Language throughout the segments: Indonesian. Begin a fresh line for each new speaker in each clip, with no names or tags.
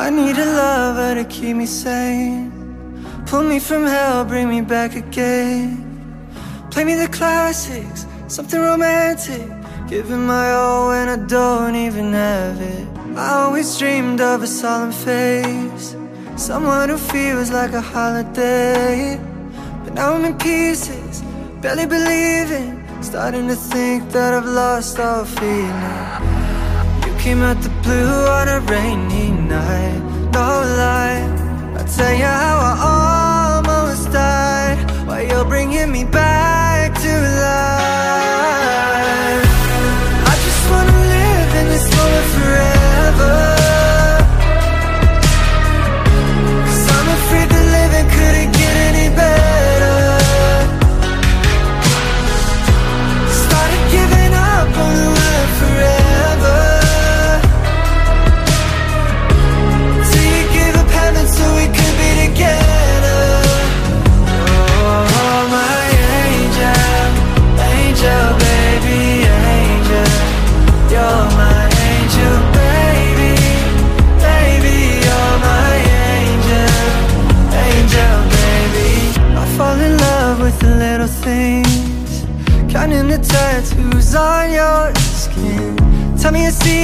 I need a lover to keep me sane. Pull me from hell, bring me back again. Play me the classics, something romantic. Giving my all when I don't even have it. I always dreamed of a solemn face. Someone who feels like a holiday. But now I'm in pieces, barely believing. Starting to think that I've lost all feeling. You came out the blue on a rainy night. No lie, I'll tell you how I almost died. While you're bringing me back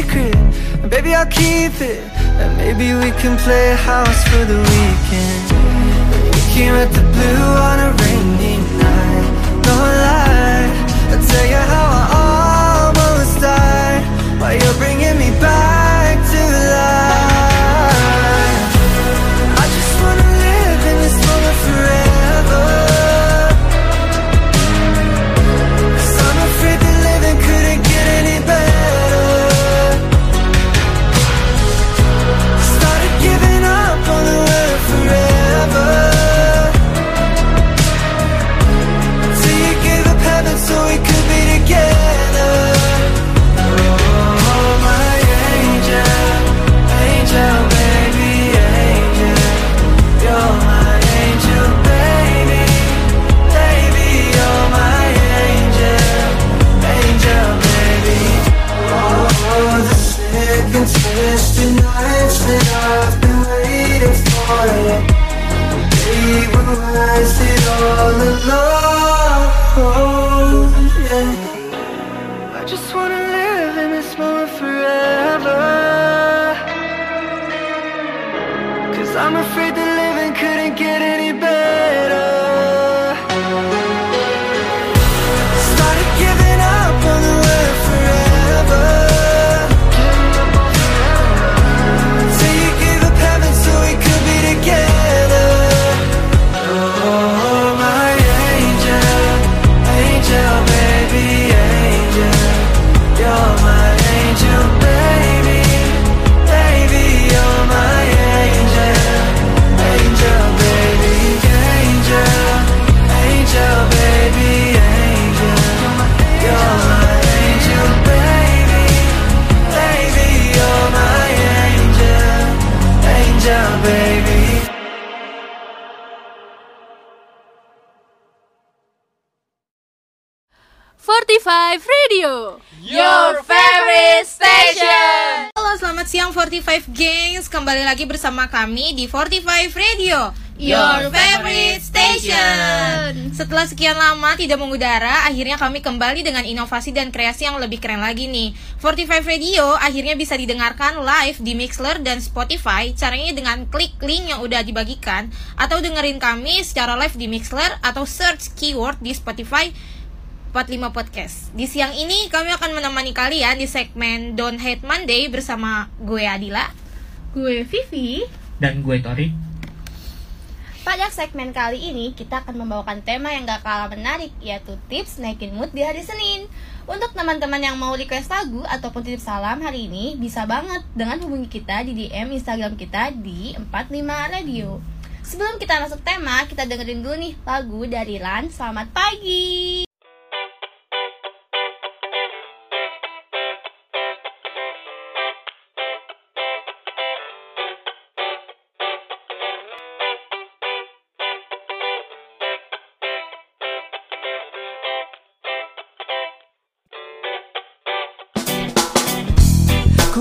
secret, baby I'll keep it. And maybe we can play house for the weekend. We came at the blue on a rainy night. No lie, I'll tell you how I almost died. While you're bringing me back
45 Radio
Your favorite station.
Halo selamat siang 45 Gangs. Kembali lagi bersama kami di 45 Radio
Your favorite station.
Setelah sekian lama tidak mengudara Akhirnya kami kembali dengan inovasi dan kreasi yang lebih keren lagi nih. 45 Radio akhirnya bisa didengarkan live di Mixler dan Spotify. Caranya dengan klik link yang udah dibagikan Atau dengerin kami secara live di Mixler Atau search keyword di Spotify 45 Podcast. Di siang ini kami akan menemani kalian di segmen Don't Hate Monday bersama gue Adila.
Gue Vivi.
dan gue Tori
Pada segmen kali ini kita akan membawakan tema yang gak kalah menarik yaitu tips naikin mood di hari Senin. Untuk teman-teman yang mau request lagu ataupun titip salam hari ini bisa banget dengan hubungi kita di DM Instagram kita di 45 Radio. Sebelum kita masuk tema, kita dengerin dulu nih lagu dari Lan. Selamat pagi.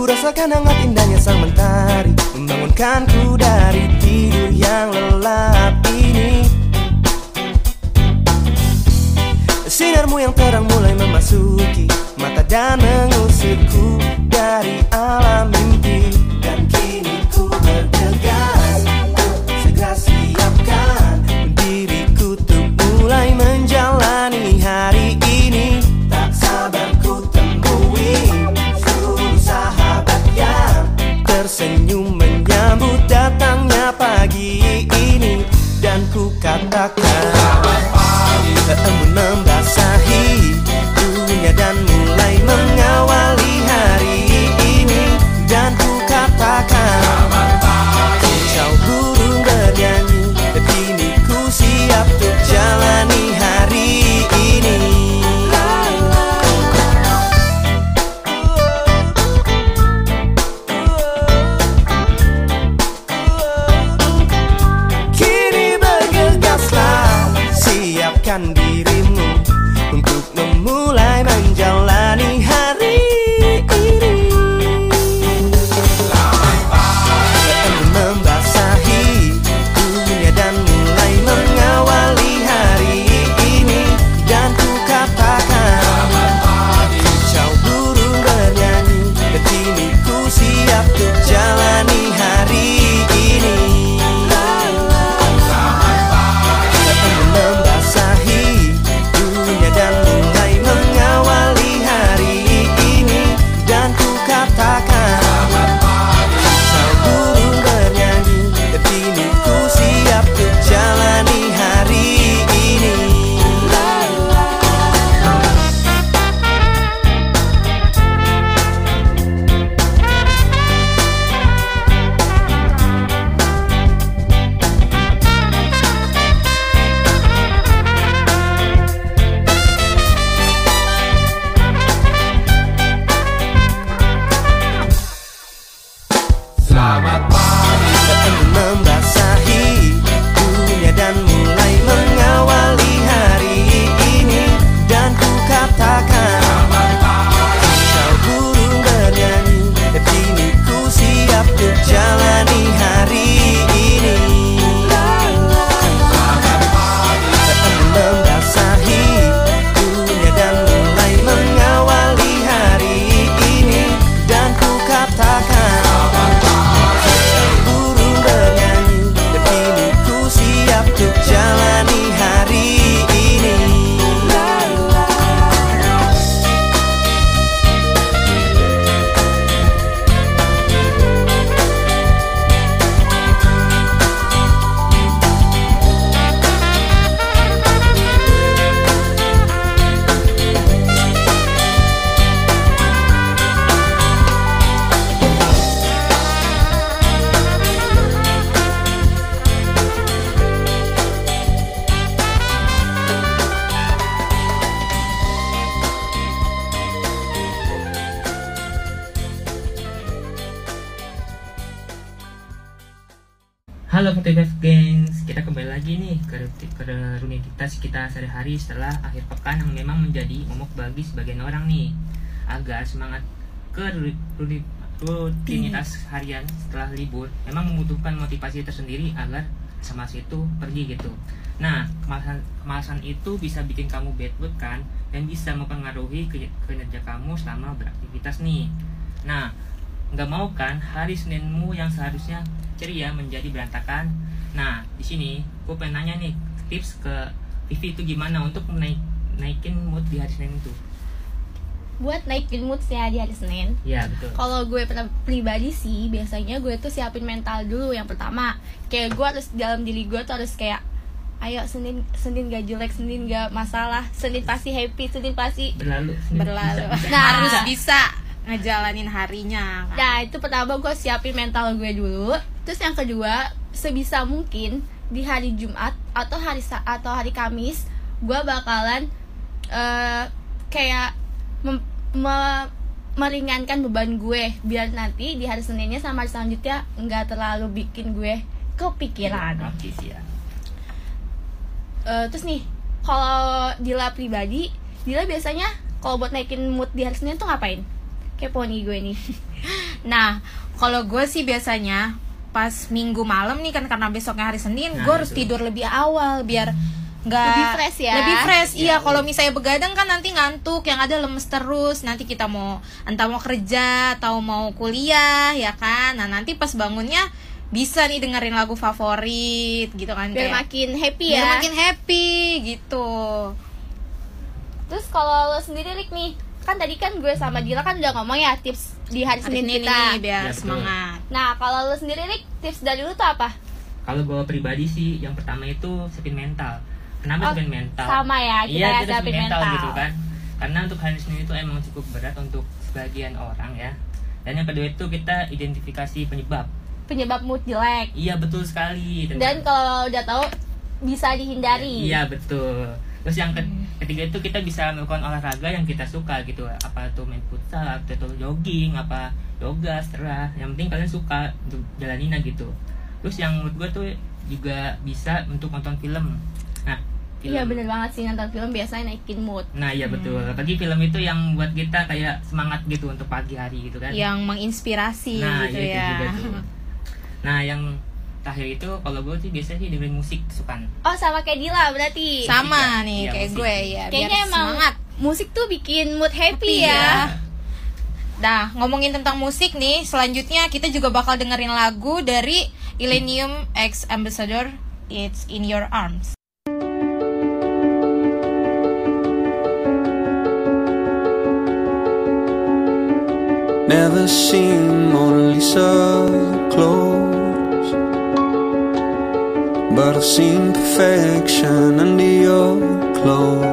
Rasakan hangat indahnya sang mentari. Membangunkanku dari tidur yang lelap ini. Sinarmu yang terang mulai memasuki. Mata dan mengusirku dari alam mimpi 자
Halo Motivate Gengs, kita kembali lagi nih ke, ke rutinitas kita sehari-hari setelah akhir pekan yang memang menjadi momok bagi sebagian orang nih agar semangat ke ru- ru- rutinitas harian setelah libur memang membutuhkan motivasi tersendiri agar semas itu pergi gitu. Nah, kemalasan, kemalasan itu bisa bikin kamu bad mood kan dan bisa mempengaruhi kinerja kamu selama beraktivitas nih. Nah, nggak mau kan hari Seninmu yang seharusnya ceria menjadi berantakan. Nah, di sini gue pengen nanya nih tips ke Vivi itu gimana untuk menaik naikin mood di hari Senin itu?
buat naikin mood ya di hari Senin
Ya betul.
kalau gue pri- pribadi sih biasanya gue tuh siapin mental dulu yang pertama kayak gue harus dalam diri gue tuh harus kayak ayo Senin Senin gak jelek Senin gak masalah Senin pasti happy Senin pasti
Berlalu. Senin
berlalu
bisa, bisa.
Nah.
harus bisa ngejalanin harinya kan?
Nah itu pertama gue siapin mental gue dulu Terus yang kedua sebisa mungkin di hari Jumat atau hari Sa- atau hari Kamis gue bakalan eh, kayak mem- me- meringankan beban gue biar nanti di hari Seninnya sama hari selanjutnya nggak terlalu bikin gue kepikiran.
Oke sih ya.
Eh, terus nih kalau Dila pribadi, Dila biasanya kalau buat naikin mood di hari Senin tuh ngapain? Kepo nih gue nih.
Nah, kalau gue sih biasanya pas minggu malam nih kan karena besoknya hari Senin,
Nah,
gue harus
itu.
tidur lebih awal biar nggak
Lebih fresh ya?
Lebih fresh, iya.
Ya,
Kalau misalnya begadang kan nanti ngantuk, yang ada lemes terus. Nanti kita mau entah mau kerja atau mau kuliah, ya kan? Nah nanti pas bangunnya bisa nih dengerin lagu favorit gitu kan
biar
kayak-
makin happy
biar
ya
makin happy gitu.
terus kalau lo sendiri Rik nih kan tadi kan gue sama Dila kan udah ngomong ya tips di hari Senin kita
ini biar
Ya,
semangat.
nah kalau lo sendiri Rik tips dari lo tuh apa
Kalau gue pribadi sih, yang pertama itu siapin mental.
Oh,
Kenapa siapin mental?
sama ya kita
iya,
ya
kita
siapin
siapin mental,
mental.
gitu kan. Karena untuk hari Senin itu emang cukup berat untuk sebagian orang ya. Dan yang kedua itu kita identifikasi penyebab.
penyebab mood jelek
Iya betul sekali.
dan kalau udah tahu bisa dihindari
Iya betul. Terus yang ke- ketiga itu kita bisa melakukan olahraga yang kita suka gitu. Apa itu main futsal, atau itu jogging, apa yoga, setelah. Yang penting kalian suka untuk jalaninnya gitu. Terus yang menurut gue tuh juga bisa untuk nonton film. Nah, film.
iya bener banget sih nonton film biasanya naikin mood
Nah iya betul. Apalagi film itu yang buat kita kayak semangat gitu untuk pagi hari gitu kan.
Yang menginspirasi
nah
gitu
iya, itu
ya.
juga tuh. Nah yang terakhir itu kalau gue sih biasanya sih dengerin musik kesukaan.
oh sama kayak Dila berarti
Sama
Iya,
nih
iya,
kayak
musik.
gue ya.
kayaknya
biar
emang
semangat.
musik tuh bikin mood happy,
Happy
ya.
ya. Nah, ngomongin tentang musik nih, selanjutnya kita juga bakal dengerin lagu dari Illenium X Ambassador It's in Your Arms.
Never seen Mona Lisa close, but I've seen perfection under your clothes.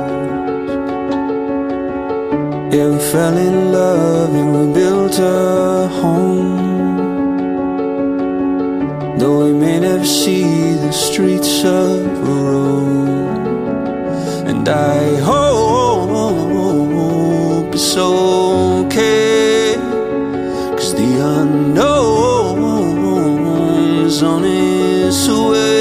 Yeah, we fell in love and we built a home. Though we may never see the streets of Rome, and I hope it's okay. Cause the unknown is on its way.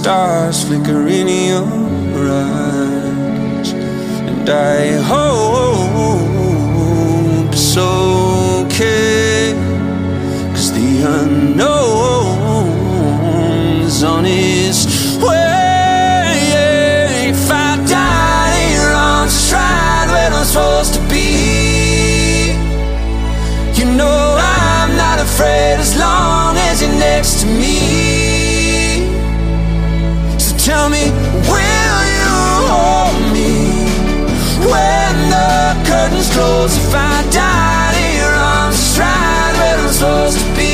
Stars flicker in your eyes. And I hope it's okay. Cause the unknown is on its way. If I die arms, it's right where I'm supposed to be. You know I'm not afraid as long as you're next to me. Me, will you hold me when the curtains close? If I died in your arms, right where I'm supposed to be.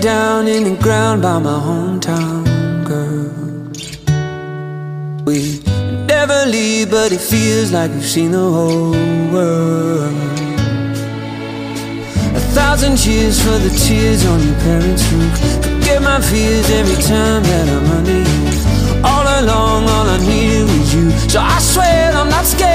Down in the ground by my hometown feels like we've seen the whole world. A thousand cheers for the tears on your parents' roof. Forget my fears every time that I'm you. All along, all I needed was you. So I swear I'm not scared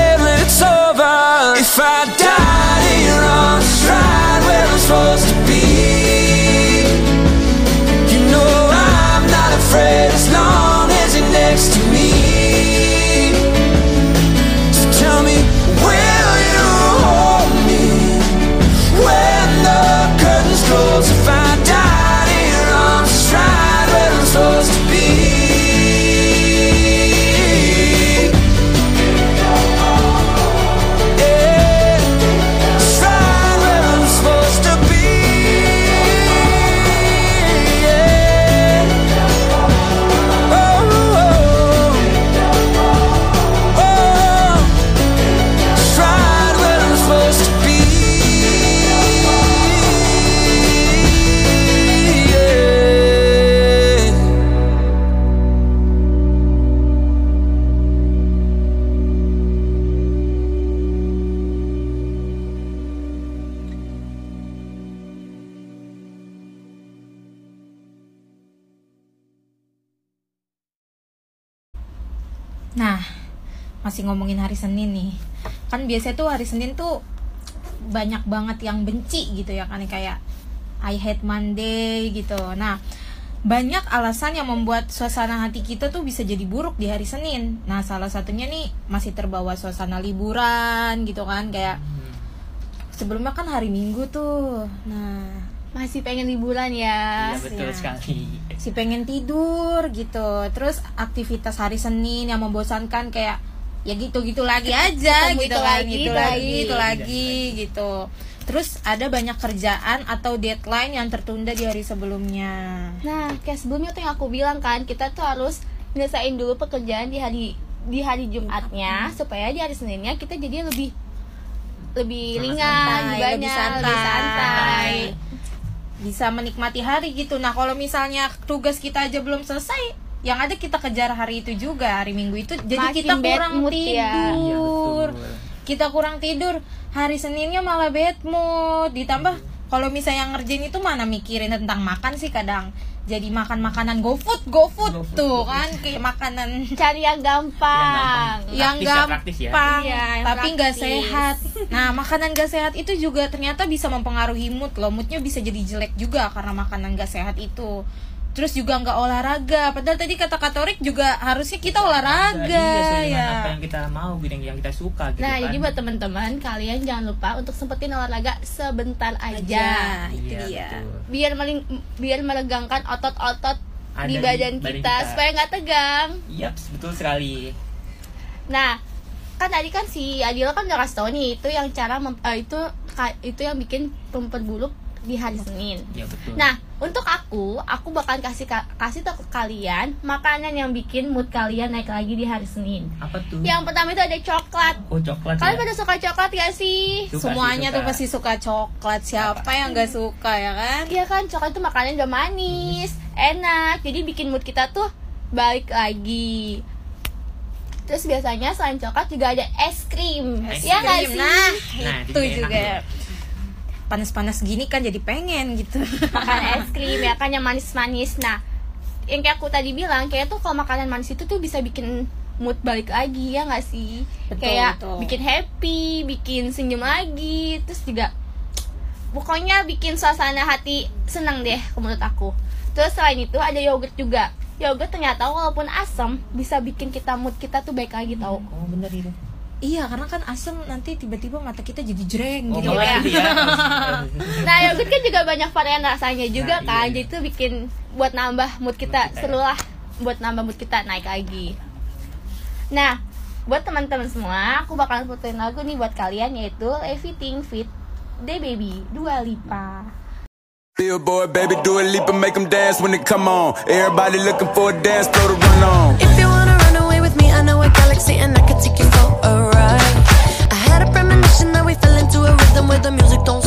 ngomongin hari Senin nih. Kan biasanya tuh hari Senin tuh banyak banget yang benci gitu ya kan kayak I hate Monday gitu. Nah, banyak alasan yang membuat suasana hati kita tuh bisa jadi buruk di hari Senin. Nah, salah satunya nih masih terbawa suasana liburan gitu kan kayak
Hmm.
sebelumnya kan hari Minggu tuh. Nah,
Masih pengen liburan ya.
Iya betul
ya.
sekali.
si pengen tidur gitu terus aktivitas hari Senin yang membosankan kayak ya gitu-gitu lagi aja gitu
itu
kan
lagi,
gitu
itu
lagi
lagi.
itu lagi gitu terus ada banyak kerjaan atau deadline yang tertunda di hari sebelumnya
Nah, kayak sebelumnya tuh yang aku bilang kan, kita tuh harus nyelesain dulu pekerjaan di hari di hari Jumatnya supaya di hari Seninnya kita jadi lebih lebih
Sangat
ringan,
santai,
banyak,
lebih santai.
lebih santai.
bisa menikmati hari gitu nah kalau misalnya tugas kita aja belum selesai yang ada kita kejar hari itu juga hari Minggu itu. Jadi
Makin
kita kurang
mood ya.
Tidur.
Betul.
kita kurang tidur. Hari Seninnya malah bad mood. Ditambah kalau misalnya ngerjain itu mana mikirin tentang makan sih kadang. Jadi makan makanan GoFood GoFood
GoFood,
tuh
GoFood.
kan. Kayak makanan.
Cari yang gampang.
yang
Praktis ya, ya.
gampang
Iya, yang
tapi nggak sehat. Nah makanan gak sehat itu juga ternyata bisa mempengaruhi mood loh. Moodnya bisa jadi jelek juga karena makanan gak sehat itu terus juga nggak olahraga padahal tadi kata Katorik juga harusnya kita olahraga
iya, sesuai dengan
ya
apa yang kita mau gitu yang, kita suka gitu
Nah,
kan.
jadi buat teman-teman, kalian jangan lupa untuk sempetin olahraga sebentar aja.
aja itu
Iya,
dia
betul.
Biar meling, biar meregangkan otot-otot di
di
badan
badan
kita,
kita.
supaya nggak tegang.
Iya, betul sekali.
Nah, kan tadi kan si Adila kan udah kasih tau nih itu yang cara mem- eh, itu itu yang bikin memperburuk di hari Senin.
Iya, betul.
Nah, untuk aku, aku bakal kasih ka- kasih tau ke kalian makanan yang bikin mood kalian naik lagi di hari Senin.
apa tuh?
Yang pertama itu ada coklat.
Oh, coklat.
Kalian
ya?
pada suka coklat gak sih?
Suka sih,
semuanya
suka.
tuh pasti suka coklat siapa yang nggak suka ya kan
Iya kan, coklat itu makanan udah manis, enak, jadi bikin mood kita tuh balik lagi. Terus biasanya selain coklat juga ada es krim,
Es
ya nggak
krim,
sih?
nah
Nah,
itu
enak
juga
tuh.
Panas-panas gini kan jadi pengen gitu
Makan es krim ya kan yang manis-manis. Nah, yang kayak aku tadi bilang, kayak tuh kalau makanan manis itu tuh bisa bikin mood balik lagi ya nggak sih?
Betul,
kayak
betul.
bikin happy, bikin senyum lagi, terus juga pokoknya bikin suasana hati senang deh menurut aku. Terus selain itu ada yogurt juga. Yogurt ternyata walaupun asam bisa bikin kita mood kita tuh baik lagi tau.
Oh, bener itu.
Iya karena kan asam nanti tiba-tiba mata kita jadi jreng
Oh,
gitu ya
ya.
Nah yogurt kan juga banyak varian rasanya juga
Nah, iya,
kan,
iya.
jadi itu bikin buat nambah mood kita,
kita, ya.
seru lah buat nambah mood kita naik lagi. Nah buat teman-teman semua, aku bakalan puterin lagu nih buat kalian yaitu Everything Fit The Baby Dua Lipa.
Billboard, baby, do a leap and make them dance when they come on. Everybody looking for a dance floor to run on.
And I could take you for a ride. I had a premonition that we fell into a rhythm where the music don't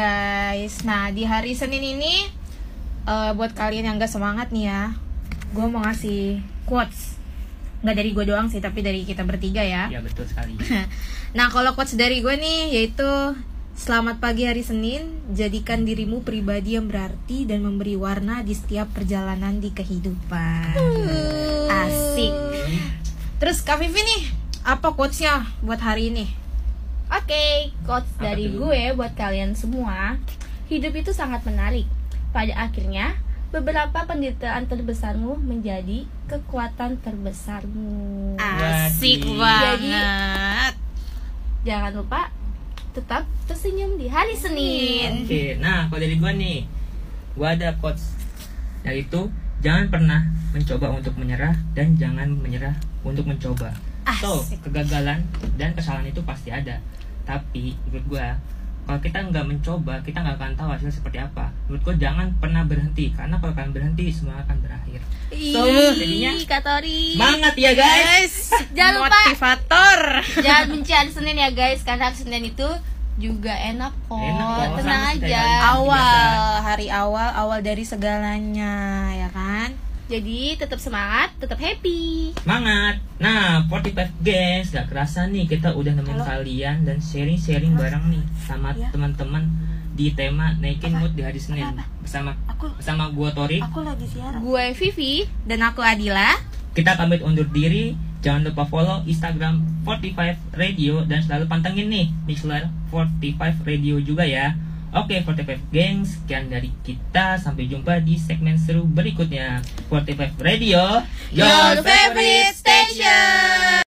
guys, nah di hari Senin ini eh, buat kalian yang gak semangat nih ya, gue mau ngasih quotes. Nggak dari gue doang sih, tapi dari kita bertiga ya.
Ya betul sekali.
Nah kalau quotes dari gue nih yaitu Selamat pagi hari Senin, jadikan dirimu pribadi yang berarti dan memberi warna di setiap perjalanan di kehidupan. Asik. Terus Kak Vivi nih, apa quotesnya buat hari ini?
Oke, quotes
Apa
dari
tuh?
gue buat kalian semua. Hidup itu sangat menarik. Pada akhirnya, beberapa penderitaan terbesarmu menjadi kekuatan terbesarmu.
Asik banget.
Jangan lupa tetap tersenyum di hari Senin.
Oke, nah kalau dari gua nih, gua ada quotes yaitu jangan pernah mencoba untuk menyerah dan jangan menyerah untuk mencoba. So,
Asik.
kegagalan dan kesalahan itu pasti ada. Tapi menurut gua kalau kita nggak mencoba, kita nggak akan tahu hasil seperti apa. Menurut gua jangan pernah berhenti karena kalau kalian berhenti semua akan berakhir. So, jadinya
Ih, Kak Tori.
semangat ya guys.
Jangan lupa
Motivator.
jangan benci hari Senin ya guys, karena hari Senin itu juga enak kok.
Enak kok,
Tenang
sama
aja.
awal hari awal awal dari segalanya ya kan
Jadi tetap semangat, tetap happy.
Semangat. Nah, 45 guys, gak kerasa nih kita udah nemenin kalian dan sharing-sharing bareng nih sama
Iya.
teman-teman di tema naikin mood di hari Senin bersama bersama gua Torik.
lagi siaran
Gue Vivi.
dan aku Adila
Kita pamit undur diri. Jangan lupa follow Instagram 45 Radio dan selalu pantengin nih Mixler 45 Radio juga ya. Oke, okay, 45 Gang, sekian dari kita. Sampai jumpa di segmen seru berikutnya. 45 Radio, your favorite station!